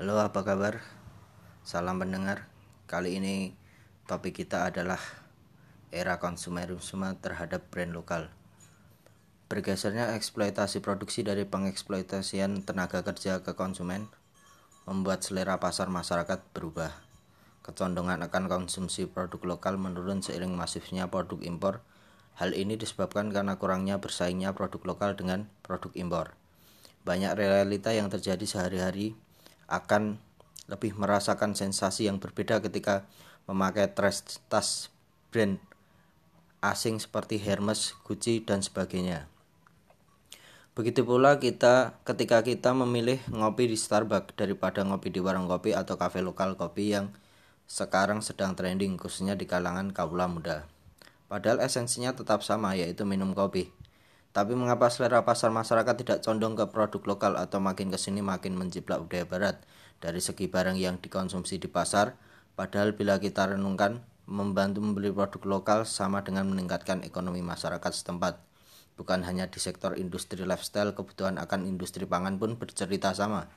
Halo, apa kabar? Salam pendengar. Kali ini topik kita adalah era konsumerisme terhadap brand lokal. Bergesernya eksploitasi produksi dari pengeksploitasian tenaga kerja ke konsumen membuat selera pasar masyarakat berubah. Kecondongan akan konsumsi produk lokal menurun seiring masifnya produk impor. Hal ini disebabkan karena kurangnya bersaingnya produk lokal dengan produk impor. Banyak realita yang terjadi sehari-hari akan lebih merasakan sensasi yang berbeda ketika memakai tas brand asing seperti Hermes, Gucci, dan sebagainya. Begitu pula kita ketika kita memilih ngopi di Starbucks daripada ngopi di warung kopi atau kafe lokal kopi yang sekarang sedang trending khususnya di kalangan kaula muda. Padahal esensinya tetap sama yaitu minum kopi. Tapi mengapa selera pasar masyarakat tidak condong ke produk lokal atau makin ke sini makin menjiplak budaya barat dari segi barang yang dikonsumsi di pasar? Padahal bila kita renungkan, membantu membeli produk lokal sama dengan meningkatkan ekonomi masyarakat setempat. Bukan hanya di sektor industri lifestyle, kebutuhan akan industri pangan pun bercerita sama.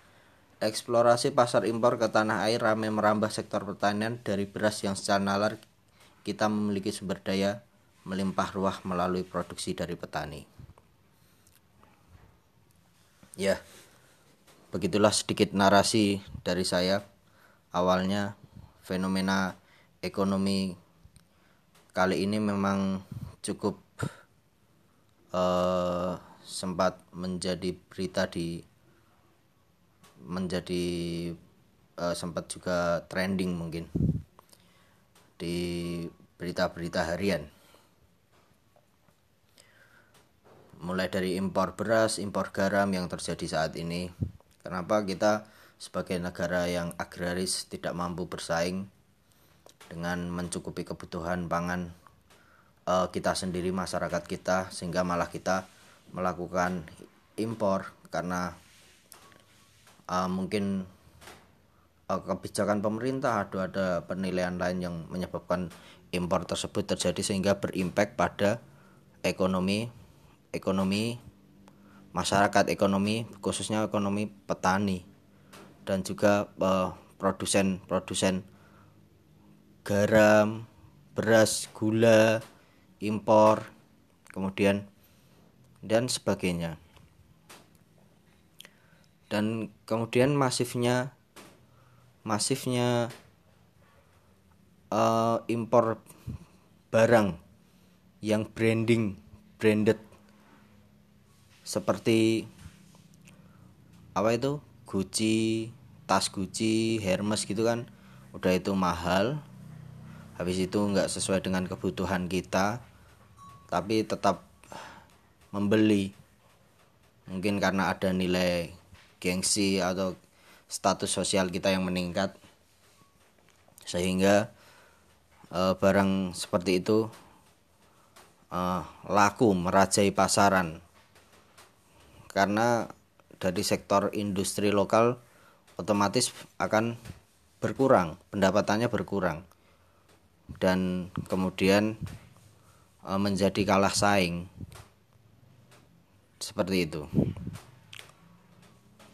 Eksplorasi pasar impor ke tanah air ramai merambah sektor pertanian dari beras yang secara nalar kita memiliki sumber daya melimpah ruah melalui produksi dari petani. Ya, begitulah sedikit narasi dari saya. Awalnya fenomena ekonomi kali ini memang cukup uh, sempat menjadi berita di menjadi uh, sempat juga trending mungkin di berita-berita harian. Mulai dari impor beras, impor garam yang terjadi saat ini. Kenapa kita sebagai negara yang agraris tidak mampu bersaing dengan mencukupi kebutuhan pangan uh, kita sendiri masyarakat kita sehingga malah kita melakukan impor karena uh, mungkin uh, kebijakan pemerintah ada ada penilaian lain yang menyebabkan impor tersebut terjadi sehingga berimpact pada ekonomi ekonomi masyarakat ekonomi khususnya ekonomi petani dan juga uh, produsen-produsen garam, beras, gula, impor, kemudian dan sebagainya. Dan kemudian masifnya masifnya uh, impor barang yang branding branded seperti apa itu? Gucci tas Gucci Hermes gitu kan. Udah itu mahal. Habis itu nggak sesuai dengan kebutuhan kita tapi tetap membeli. Mungkin karena ada nilai gengsi atau status sosial kita yang meningkat. Sehingga e, barang seperti itu e, laku merajai pasaran karena dari sektor industri lokal otomatis akan berkurang, pendapatannya berkurang. Dan kemudian e, menjadi kalah saing. Seperti itu.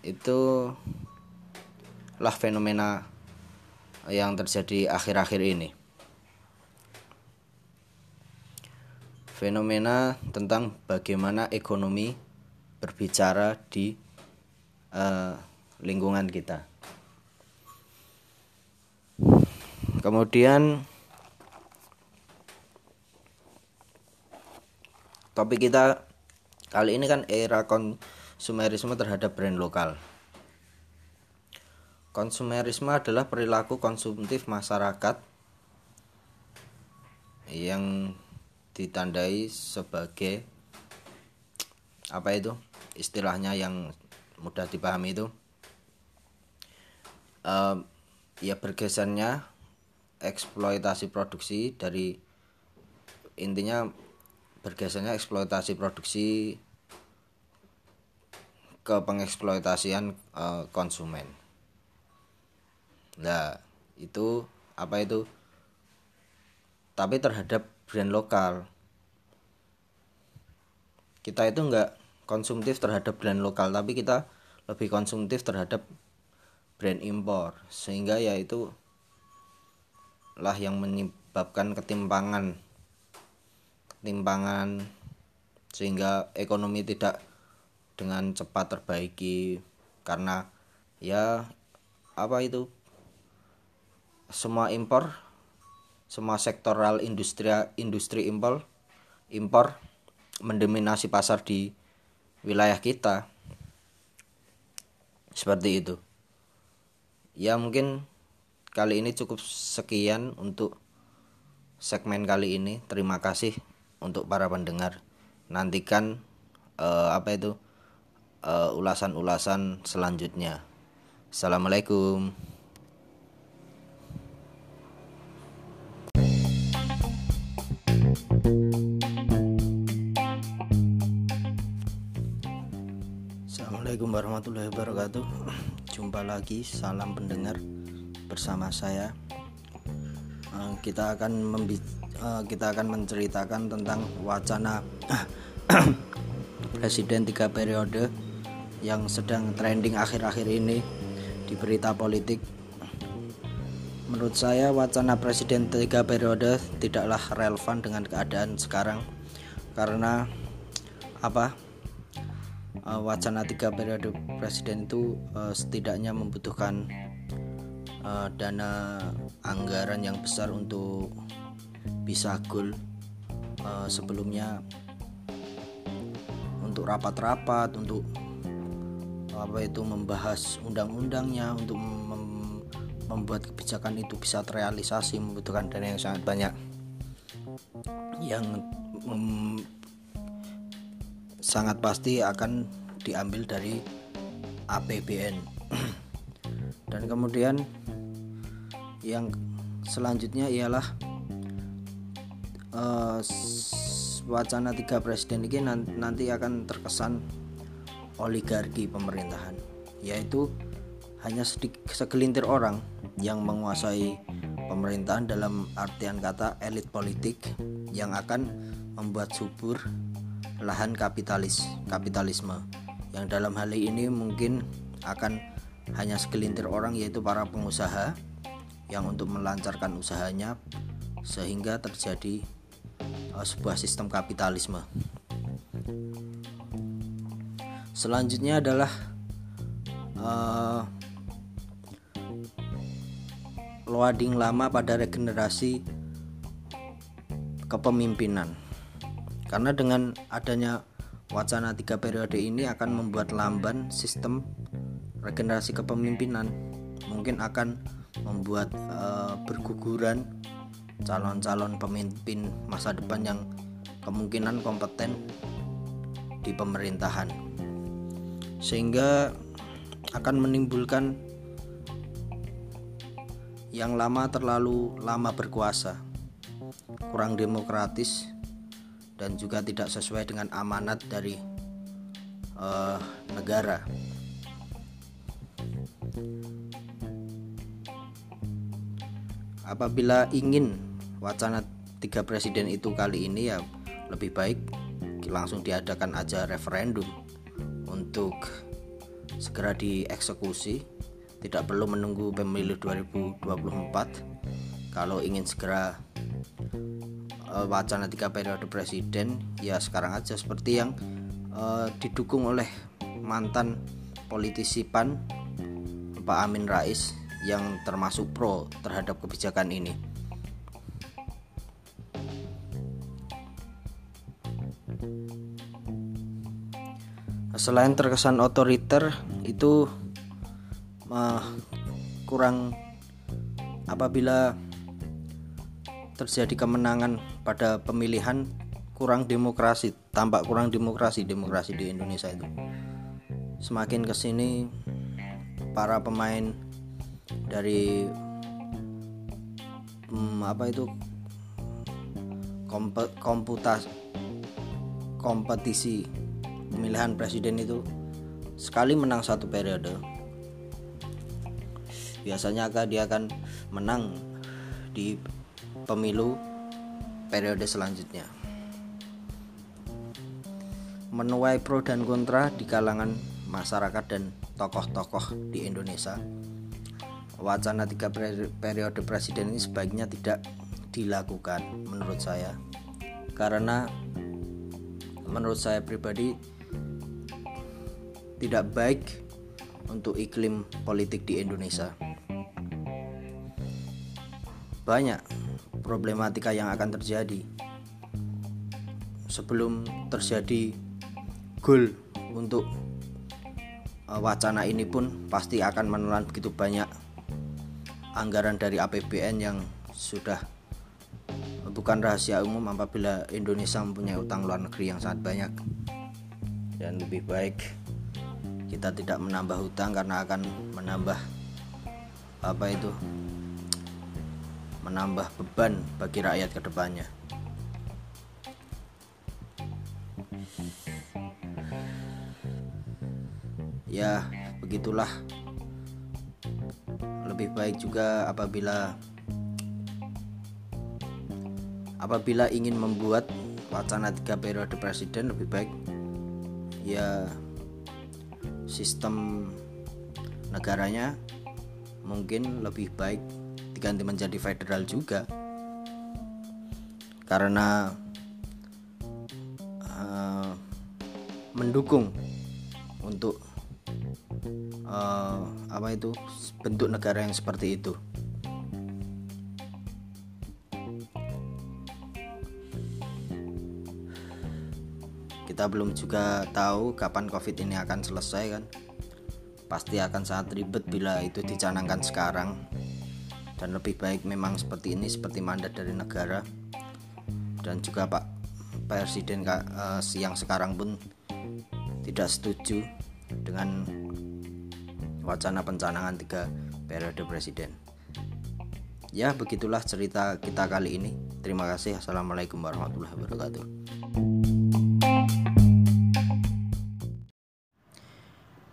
Itu lah fenomena yang terjadi akhir-akhir ini. Fenomena tentang bagaimana ekonomi berbicara di uh, lingkungan kita. Kemudian topik kita kali ini kan era konsumerisme terhadap brand lokal. Konsumerisme adalah perilaku konsumtif masyarakat yang ditandai sebagai apa itu istilahnya yang mudah dipahami itu uh, ya bergesernya eksploitasi produksi dari intinya bergesernya eksploitasi produksi ke pengeksploitasian uh, konsumen. Nah, itu apa itu? Tapi terhadap brand lokal. Kita itu enggak konsumtif terhadap brand lokal tapi kita lebih konsumtif terhadap brand impor. Sehingga ya itu lah yang menyebabkan ketimpangan. Ketimpangan sehingga ekonomi tidak dengan cepat terbaiki karena ya apa itu? Semua impor semua sektoral industri industri impor impor mendominasi pasar di wilayah kita. Seperti itu. Ya mungkin kali ini cukup sekian untuk segmen kali ini. Terima kasih untuk para pendengar. Nantikan uh, apa itu uh, ulasan-ulasan selanjutnya. Assalamualaikum Assalamualaikum warahmatullahi wabarakatuh. Jumpa lagi salam pendengar bersama saya. Uh, Kita akan uh, kita akan menceritakan tentang wacana Presiden tiga periode yang sedang trending akhir-akhir ini di berita politik. Menurut saya wacana presiden tiga periode tidaklah relevan dengan keadaan sekarang. Karena apa uh, wacana tiga periode presiden itu uh, setidaknya membutuhkan uh, dana anggaran yang besar untuk bisa goal uh, sebelumnya untuk rapat-rapat untuk apa itu membahas undang-undangnya untuk mem membuat kebijakan itu bisa terrealisasi membutuhkan dana yang sangat banyak. Yang sangat pasti akan diambil dari APBN dan kemudian yang selanjutnya ialah uh, wacana tiga presiden ini nanti akan terkesan oligarki pemerintahan yaitu hanya sedikit segelintir orang yang menguasai pemerintahan dalam artian kata elit politik yang akan membuat subur lahan kapitalis kapitalisme yang dalam hal ini mungkin akan hanya segelintir orang yaitu para pengusaha yang untuk melancarkan usahanya sehingga terjadi uh, sebuah sistem kapitalisme. Selanjutnya adalah uh, loading lama pada regenerasi kepemimpinan karena dengan adanya wacana tiga periode ini akan membuat lamban sistem regenerasi kepemimpinan. Mungkin akan membuat uh, berguguran calon-calon pemimpin masa depan yang kemungkinan kompeten di pemerintahan. Sehingga akan menimbulkan yang lama terlalu lama berkuasa kurang demokratis dan juga tidak sesuai dengan amanat dari uh, negara. Apabila ingin wacana tiga presiden itu kali ini ya lebih baik langsung diadakan aja referendum untuk segera dieksekusi tidak perlu menunggu pemilu 2024 kalau ingin segera uh, wacana tiga periode presiden ya sekarang aja seperti yang uh, didukung oleh mantan politisi PAN Pak Amin Rais yang termasuk pro terhadap kebijakan ini. Selain terkesan otoriter itu uh, kurang apabila terjadi kemenangan pada pemilihan kurang demokrasi tampak kurang demokrasi demokrasi di Indonesia itu. Semakin ke sini para pemain dari hmm, apa itu kompe, komputas kompetisi pemilihan presiden itu sekali menang satu periode biasanya dia akan menang di pemilu periode selanjutnya. Menuai pro dan kontra di kalangan masyarakat dan tokoh-tokoh di Indonesia wacana tiga periode presiden ini sebaiknya tidak dilakukan menurut saya karena menurut saya pribadi tidak baik untuk iklim politik di Indonesia. Banyak problematika yang akan terjadi. Sebelum terjadi goal untuk e, wacana ini pun pasti akan menelan begitu banyak anggaran dari APBN yang sudah bukan rahasia umum apabila Indonesia mempunyai utang luar negeri yang sangat banyak. Dan lebih baik kita tidak menambah hutang karena akan menambah apa itu menambah beban bagi rakyat ke depannya. Ya begitulah. Lebih baik juga apabila apabila ingin membuat wacana tiga periode presiden lebih baik ya sistem negaranya mungkin lebih baik diganti menjadi federal juga. Karena uh, mendukung untuk uh, apa itu bentuk negara yang seperti itu. Kita belum juga tahu kapan covid ini akan selesai kan. Pasti akan sangat ribet bila itu dicanangkan sekarang dan lebih baik memang seperti ini seperti mandat dari negara. Dan juga Pak Presiden uh, yang sekarang pun tidak setuju dengan wacana pencanangan tiga periode presiden. Ya begitulah cerita kita kali ini. Terima kasih. Assalamualaikum warahmatullahi wabarakatuh.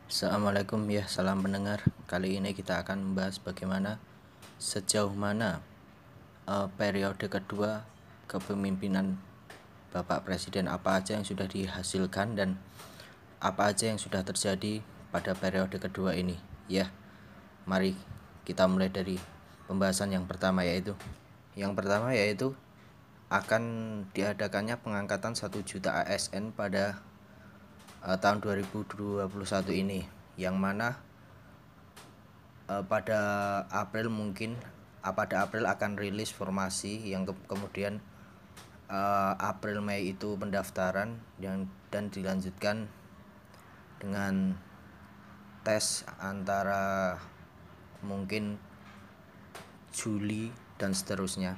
Assalamualaikum. Ya salam pendengar. Kali ini kita akan membahas bagaimana Sejauh mana uh, Periode kedua Kepemimpinan Bapak Presiden Apa aja yang sudah dihasilkan Dan apa aja yang sudah terjadi Pada periode kedua ini? Ya Mari kita mulai dari Pembahasan yang pertama yaitu Yang pertama yaitu Akan diadakannya pengangkatan 1 juta ASN pada uh, tahun 2021 ini yang mana uh, pada April mungkin uh, pada April akan rilis formasi yang ke kemudian uh, April Mei itu pendaftaran yang dan dilanjutkan dengan tes antara mungkin Juli dan seterusnya.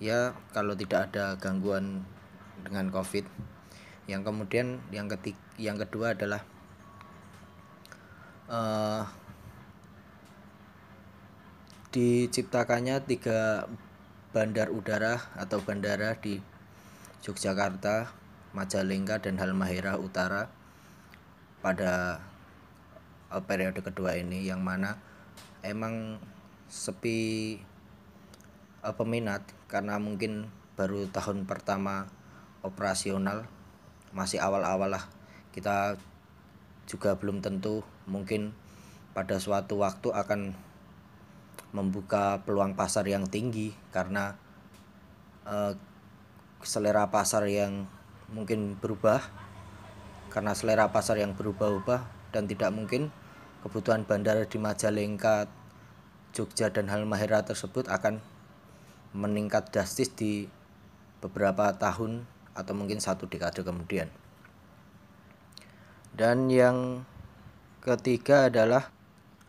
Ya kalau tidak ada gangguan dengan COVID. Yang kemudian yang ketik yang kedua adalah uh, diciptakannya tiga bandar udara atau bandara di Yogyakarta, Majalengka dan Halmahera Utara pada uh, periode kedua ini yang mana emang sepi uh, peminat karena mungkin baru tahun pertama operasional masih awal-awal lah. Kita juga belum tentu mungkin pada suatu waktu akan membuka peluang pasar yang tinggi karena uh, selera pasar yang mungkin berubah karena selera pasar yang berubah-ubah dan tidak mungkin kebutuhan bandara di Majalengka, Jogja dan Halmahera tersebut akan meningkat drastis di beberapa tahun atau mungkin satu dekade kemudian. Dan yang ketiga adalah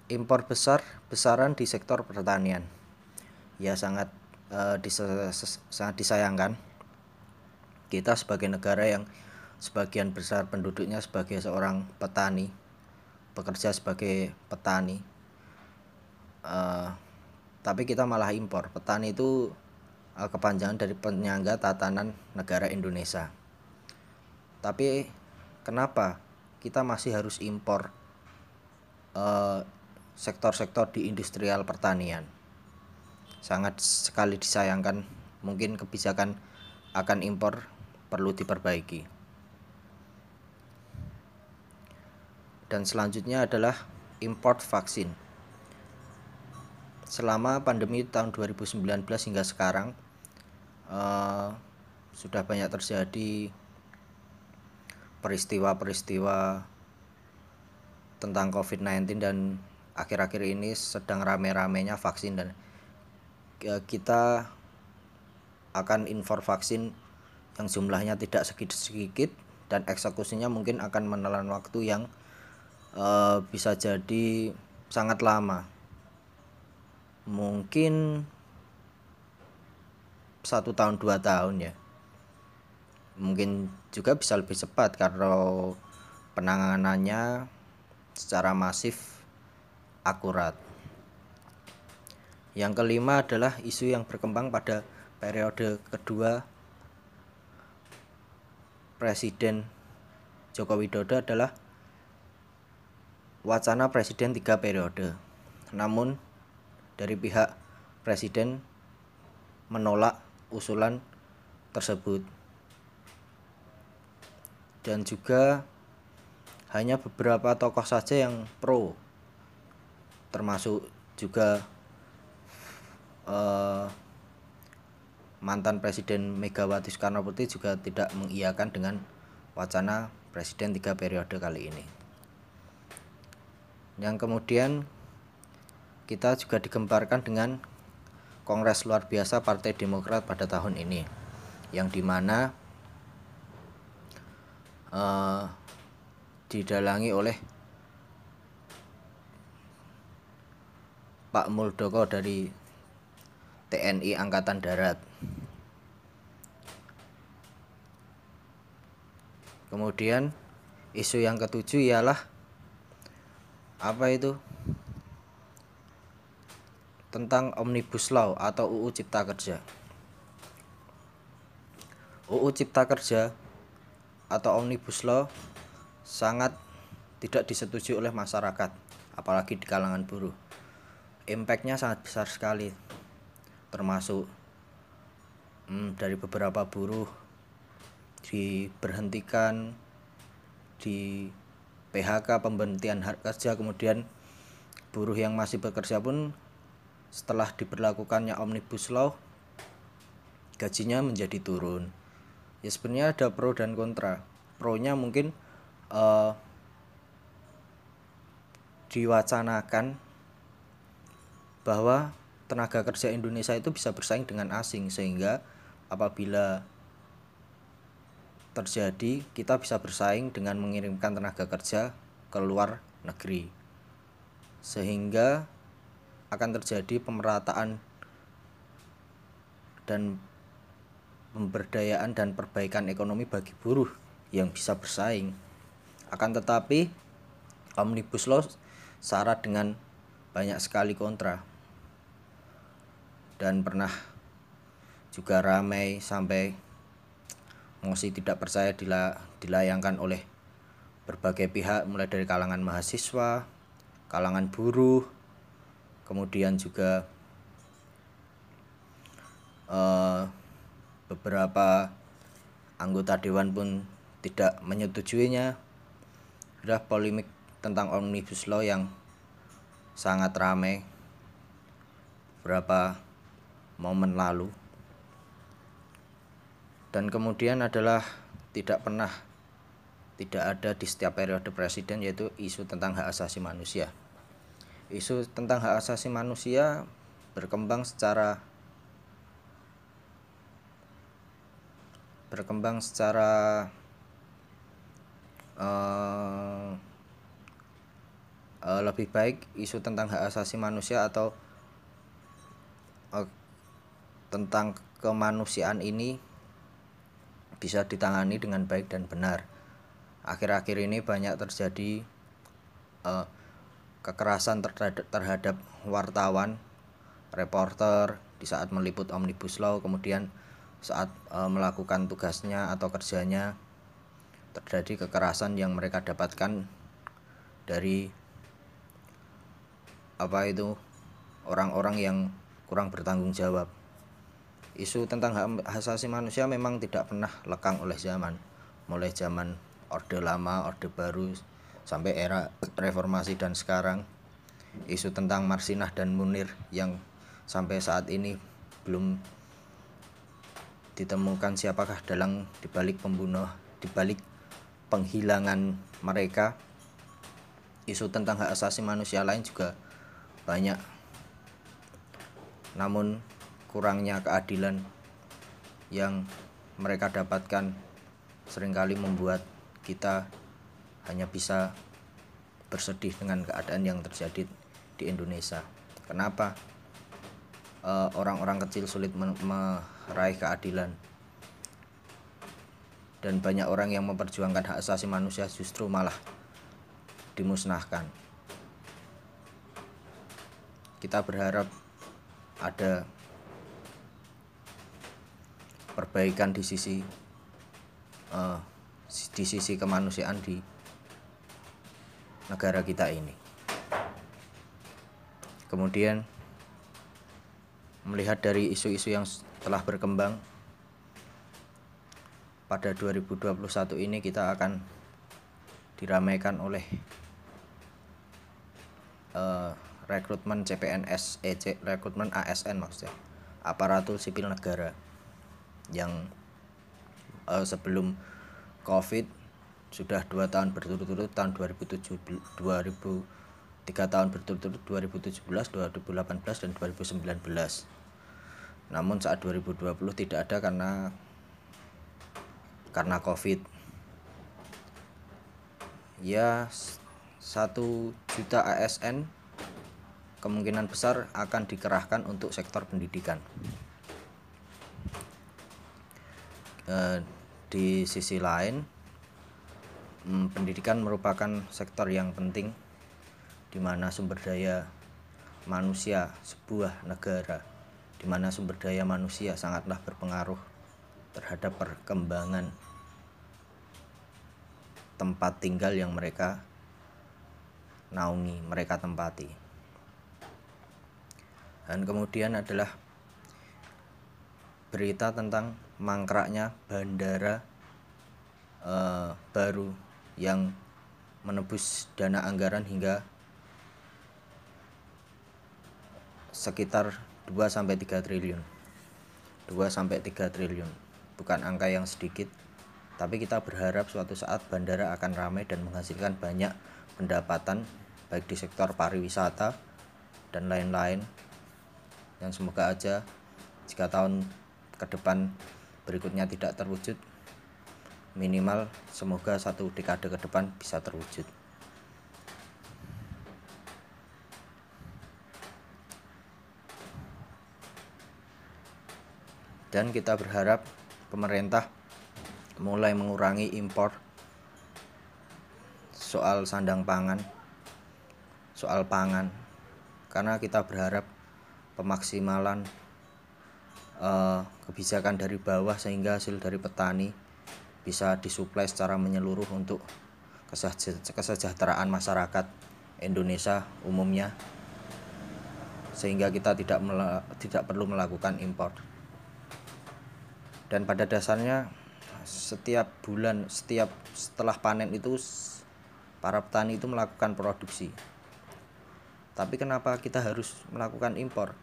impor besar besaran di sektor pertanian. Ya sangat uh, dis sangat disayangkan kita sebagai negara yang sebagian besar penduduknya sebagai seorang petani bekerja sebagai petani uh, tapi kita malah impor petani itu uh, kepanjangan dari penyangga tatanan negara Indonesia. Tapi kenapa kita masih harus impor eh, sektor-sektor di industrial pertanian? Sangat sekali disayangkan. Mungkin kebijakan akan impor perlu diperbaiki. Dan selanjutnya adalah import vaksin selama pandemi tahun 2019 hingga sekarang uh, sudah banyak terjadi peristiwa-peristiwa tentang COVID-19 dan akhir-akhir ini sedang rame-ramenya vaksin dan uh, kita akan impor vaksin yang jumlahnya tidak sedikit-sedikit dan eksekusinya mungkin akan menelan waktu yang uh, bisa jadi sangat lama. Mungkin satu tahun dua tahun ya. Mungkin juga bisa lebih cepat karena penanganannya secara masif akurat yang kelima adalah isu yang berkembang pada periode kedua Presiden Joko Widodo adalah wacana presiden tiga periode. Namun dari pihak presiden menolak usulan tersebut. Dan juga hanya beberapa tokoh saja yang pro. Termasuk juga uh, mantan presiden Megawati Soekarno Putri juga tidak mengiyakan dengan wacana presiden tiga periode kali ini. Yang kemudian kita juga digemparkan dengan Kongres luar biasa Partai Demokrat pada tahun ini, yang di mana uh, didalangi oleh Pak Muldoko dari TNI Angkatan Darat. Kemudian isu yang ketujuh ialah apa itu tentang Omnibus Law atau UU Cipta Kerja. UU Cipta Kerja atau Omnibus Law sangat tidak disetujui oleh masyarakat, apalagi di kalangan buruh. Impactnya sangat besar sekali, termasuk hmm, dari beberapa buruh diberhentikan, di PHK pemberhentian hak kerja, kemudian buruh yang masih bekerja pun setelah diberlakukannya omnibus law gajinya menjadi turun. Ya sebenarnya ada pro dan kontra. Pro nya mungkin uh, diwacanakan bahwa tenaga kerja Indonesia itu bisa bersaing dengan asing sehingga apabila terjadi kita bisa bersaing dengan mengirimkan tenaga kerja ke luar negeri sehingga akan terjadi pemerataan dan pemberdayaan dan perbaikan ekonomi bagi buruh yang bisa bersaing. Akan tetapi Omnibus Law syarat dengan banyak sekali kontra. Dan pernah juga ramai sampai mosi tidak percaya dilayangkan oleh berbagai pihak mulai dari kalangan mahasiswa, kalangan buruh, kemudian juga uh, beberapa anggota dewan pun tidak menyetujuinya. Sudah polemik tentang omnibus law yang sangat ramai. Beberapa momen lalu. Dan kemudian adalah tidak pernah tidak ada di setiap periode presiden yaitu isu tentang hak asasi manusia. Isu tentang hak asasi manusia berkembang secara berkembang secara uh, uh, lebih baik isu tentang hak asasi manusia atau uh, tentang kemanusiaan ini bisa ditangani dengan baik dan benar. Akhir-akhir ini banyak terjadi uh, kekerasan terhadap, terhadap wartawan, reporter di saat meliput omnibus law, kemudian saat e, melakukan tugasnya atau kerjanya terjadi kekerasan yang mereka dapatkan dari apa itu orang-orang yang kurang bertanggung jawab. Isu tentang hak asasi manusia memang tidak pernah lekang oleh zaman, mulai zaman Orde Lama, Orde Baru, sampai era reformasi dan sekarang. Isu tentang Marsinah dan Munir yang sampai saat ini belum ditemukan siapakah dalam dibalik pembunuh dibalik penghilangan mereka. Isu tentang hak asasi manusia lain juga banyak. Namun kurangnya keadilan yang mereka dapatkan sering kali membuat kita hanya bisa bersedih dengan keadaan yang terjadi di Indonesia. Kenapa eh, orang-orang uh, kecil sulit meraih keadilan dan banyak orang yang memperjuangkan hak asasi manusia justru malah dimusnahkan. Kita berharap ada perbaikan di sisi uh, di sisi kemanusiaan di negara kita ini. Kemudian melihat dari isu-isu yang telah berkembang pada 2021 ini kita akan diramaikan oleh uh, rekrutmen CPNS, EC, rekrutmen ASN maksudnya, aparatur sipil negara yang uh, sebelum COVID sudah dua tahun berturut-turut tahun 2007 2000 tiga tahun berturut-turut 2017 2018 dan 2019 namun saat 2020 tidak ada karena karena covid. Ya satu juta ASN kemungkinan besar akan dikerahkan untuk sektor pendidikan e, di sisi lain hmm, pendidikan merupakan sektor yang penting di mana sumber daya manusia sebuah negara di mana sumber daya manusia sangatlah berpengaruh terhadap perkembangan tempat tinggal yang mereka naungi, mereka tempati. Dan kemudian adalah berita tentang mangkraknya bandara eh, baru yang menebus dana anggaran hingga sekitar 2 sampai 3 triliun. 2 sampai 3 triliun. Bukan angka yang sedikit, tapi kita berharap suatu saat bandara akan ramai dan menghasilkan banyak pendapatan baik di sektor pariwisata dan lain-lain. Dan semoga aja jika tahun ke depan berikutnya tidak terwujud. Minimal semoga satu dekade ke depan bisa terwujud. Dan kita berharap pemerintah mulai mengurangi impor soal sandang pangan soal pangan. Karena kita berharap pemaksimalan uh, kebijakan dari bawah sehingga hasil dari petani bisa disuplai secara menyeluruh untuk kesejahteraan masyarakat Indonesia umumnya sehingga kita tidak tidak perlu melakukan impor. Dan pada dasarnya setiap bulan setiap setelah panen itu para petani itu melakukan produksi. Tapi kenapa kita harus melakukan impor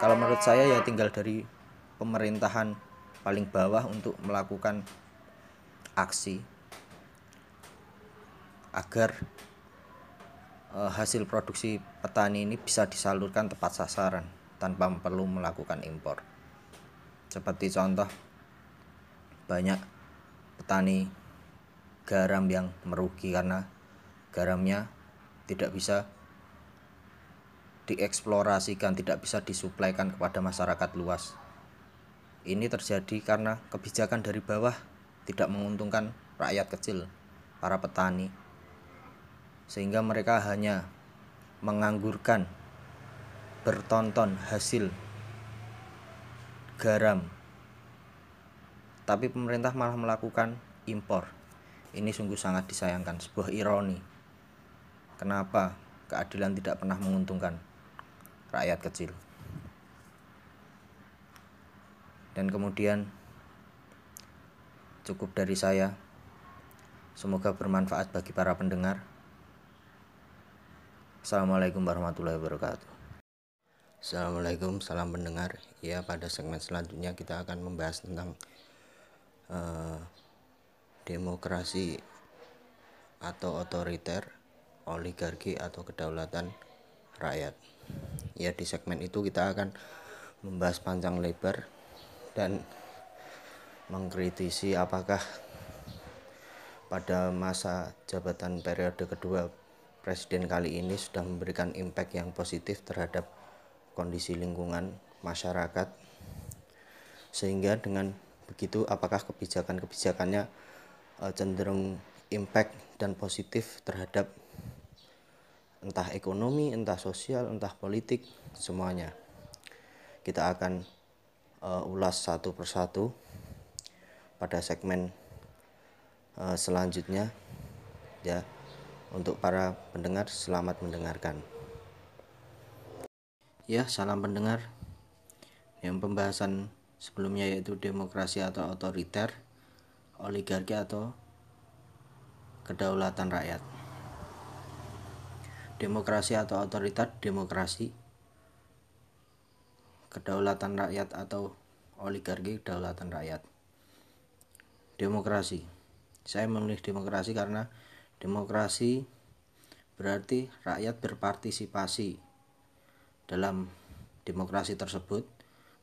kalau menurut saya ya tinggal dari pemerintahan paling bawah untuk melakukan aksi agar uh, hasil produksi petani ini bisa disalurkan tepat sasaran tanpa perlu melakukan impor. Seperti contoh banyak petani garam yang merugi karena garamnya tidak bisa dieksplorasikan, tidak bisa disuplaikan kepada masyarakat luas. Ini terjadi karena kebijakan dari bawah tidak menguntungkan rakyat kecil, para petani, sehingga mereka hanya menganggurkan bertonton hasil garam, tapi pemerintah malah melakukan impor. Ini sungguh sangat disayangkan, sebuah ironi. Kenapa keadilan tidak pernah menguntungkan rakyat kecil? dan kemudian cukup dari saya semoga bermanfaat bagi para pendengar Assalamualaikum warahmatullahi wabarakatuh. Assalamualaikum, salam pendengar. Ya, pada segmen selanjutnya kita akan membahas tentang uh, demokrasi atau otoriter, oligarki atau kedaulatan rakyat. Ya, di segmen itu kita akan membahas panjang lebar dan mengkritisi apakah pada masa jabatan periode kedua presiden kali ini sudah memberikan impact yang positif terhadap kondisi lingkungan masyarakat. Sehingga dengan begitu apakah kebijakan-kebijakannya uh, cenderung impact dan positif terhadap entah ekonomi, entah sosial, entah politik, semuanya. Kita akan uh, ulas satu persatu pada segmen uh, selanjutnya ya untuk para pendengar, selamat mendengarkan. Ya, salam pendengar. Yang pembahasan sebelumnya yaitu demokrasi atau otoriter, oligarki atau kedaulatan rakyat. Demokrasi atau otoriter, demokrasi, kedaulatan rakyat atau oligarki, kedaulatan rakyat. Demokrasi. Saya memilih demokrasi karena Demokrasi berarti rakyat berpartisipasi dalam demokrasi tersebut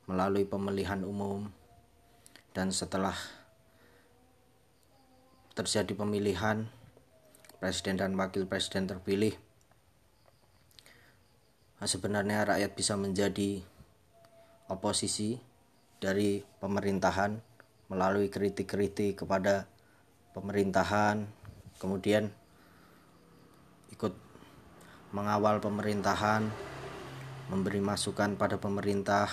melalui pemilihan umum dan setelah terjadi pemilihan presiden dan wakil presiden terpilih sebenarnya rakyat bisa menjadi oposisi dari pemerintahan melalui kritik-kritik kepada pemerintahan kemudian ikut mengawal pemerintahan, memberi masukan pada pemerintah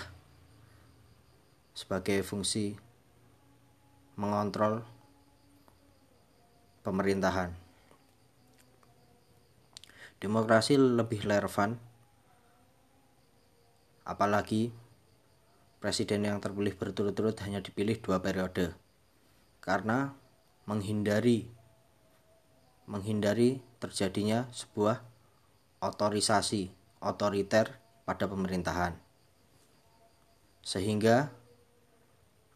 sebagai fungsi mengontrol pemerintahan. Demokrasi lebih relevan apalagi presiden yang terpilih berturut-turut hanya dipilih dua periode karena menghindari menghindari terjadinya sebuah otorisasi otoriter pada pemerintahan. Sehingga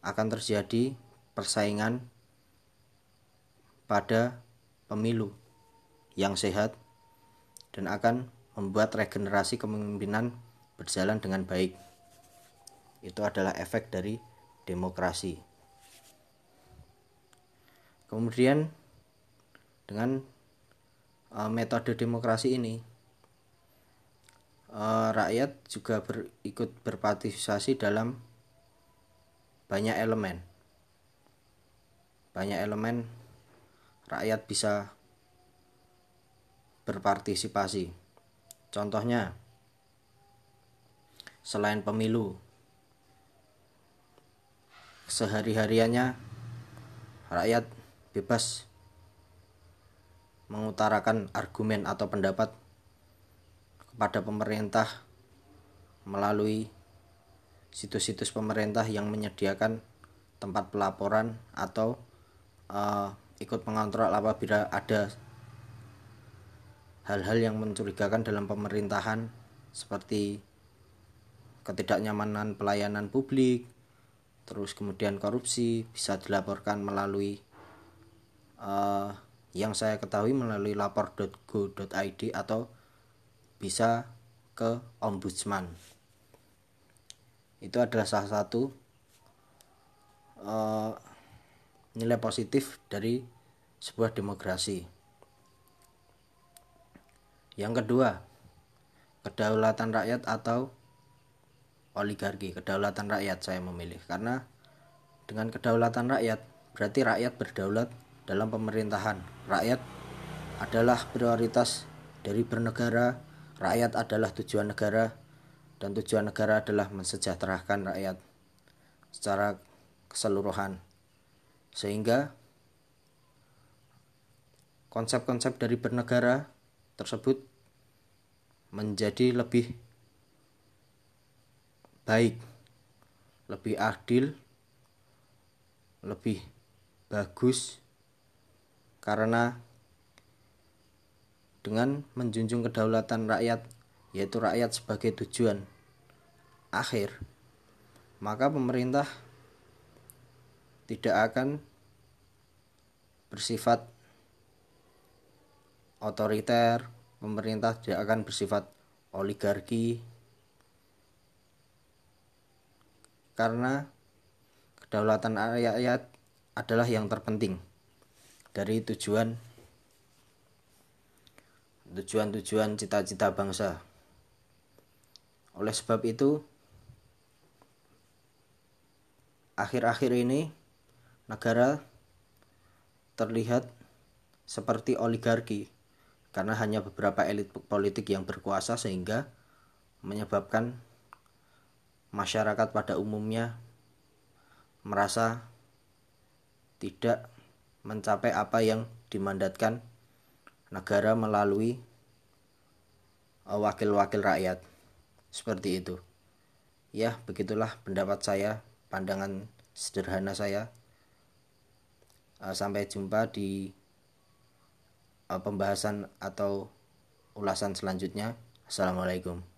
akan terjadi persaingan pada pemilu yang sehat dan akan membuat regenerasi kepemimpinan berjalan dengan baik. Itu adalah efek dari demokrasi. Kemudian dengan uh, metode demokrasi ini uh, rakyat juga ber, ikut berpartisipasi dalam banyak elemen banyak elemen rakyat bisa berpartisipasi contohnya selain pemilu. Sehari-hariannya rakyat bebas mengutarakan argumen atau pendapat kepada pemerintah melalui situs-situs pemerintah yang menyediakan tempat pelaporan atau uh, ikut mengontrol apabila ada hal-hal yang mencurigakan dalam pemerintahan seperti ketidaknyamanan pelayanan publik, terus kemudian korupsi bisa dilaporkan melalui uh, yang saya ketahui melalui lapor.go.id atau bisa ke ombudsman. Itu adalah salah satu uh, nilai positif dari sebuah demokrasi. Yang kedua kedaulatan rakyat atau oligarki kedaulatan rakyat saya memilih karena dengan kedaulatan rakyat berarti rakyat berdaulat dalam pemerintahan. Rakyat adalah prioritas dari bernegara, rakyat adalah tujuan negara, dan tujuan negara adalah mensejahterakan rakyat secara keseluruhan. Sehingga konsep-konsep dari bernegara tersebut menjadi lebih baik, lebih adil, lebih bagus karena dengan menjunjung kedaulatan rakyat, yaitu rakyat sebagai tujuan akhir, maka pemerintah tidak akan bersifat otoriter, pemerintah tidak akan bersifat oligarki karena kedaulatan rakyat adalah yang terpenting dari tujuan tujuan-tujuan cita-cita bangsa. Oleh sebab itu, akhir-akhir ini negara terlihat seperti oligarki karena hanya beberapa elit politik yang berkuasa sehingga menyebabkan masyarakat pada umumnya merasa tidak mencapai apa yang dimandatkan negara melalui uh, wakil-wakil rakyat. Seperti itu. Ya, begitulah pendapat saya, pandangan sederhana saya. Uh, sampai jumpa di uh, pembahasan atau ulasan selanjutnya. Assalamualaikum.